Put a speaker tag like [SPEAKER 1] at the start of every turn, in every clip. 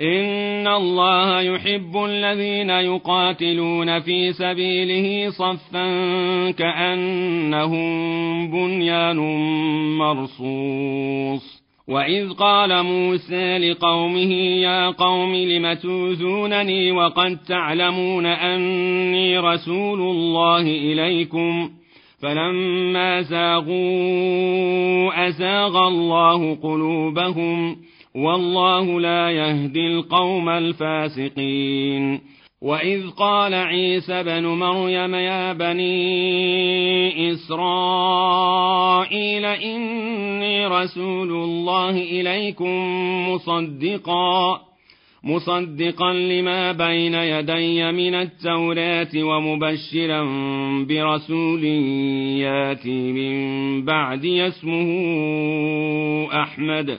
[SPEAKER 1] إن الله يحب الذين يقاتلون في سبيله صفا كأنهم بنيان مرصوص. وإذ قال موسى لقومه يا قوم لم توزونني وقد تعلمون أني رسول الله إليكم فلما زاغوا أزاغ الله قلوبهم والله لا يهدي القوم الفاسقين. وإذ قال عيسى بن مريم يا بني إسرائيل إني رسول الله إليكم مصدقا مصدقا لما بين يدي من التوراة ومبشرا برسول ياتي من بعدي اسمه أحمد.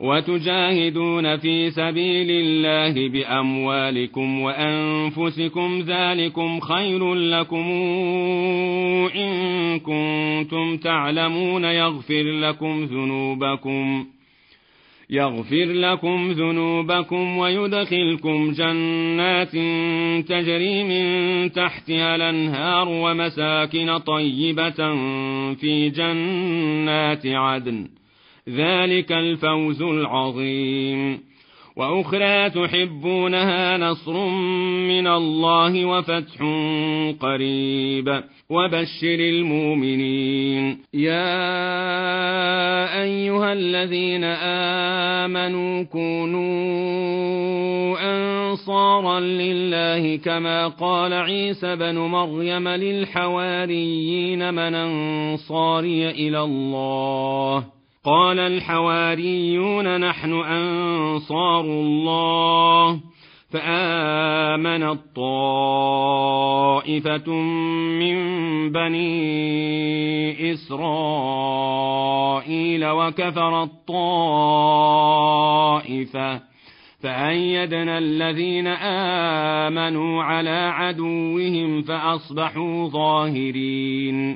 [SPEAKER 1] وتجاهدون في سبيل الله بأموالكم وأنفسكم ذلكم خير لكم إن كنتم تعلمون يغفر لكم ذنوبكم يغفر لكم ذنوبكم ويدخلكم جنات تجري من تحتها الأنهار ومساكن طيبة في جنات عدن ذلك الفوز العظيم. وأخرى تحبونها نصر من الله وفتح قريب. وبشر المؤمنين. يا أيها الذين آمنوا كونوا أنصارا لله كما قال عيسى بن مريم للحواريين من أنصاري إلى الله. قال الحواريون نحن أنصار الله فآمن الطائفة من بني إسرائيل وكفر الطائفة فأيدنا الذين آمنوا على عدوهم فأصبحوا ظاهرين.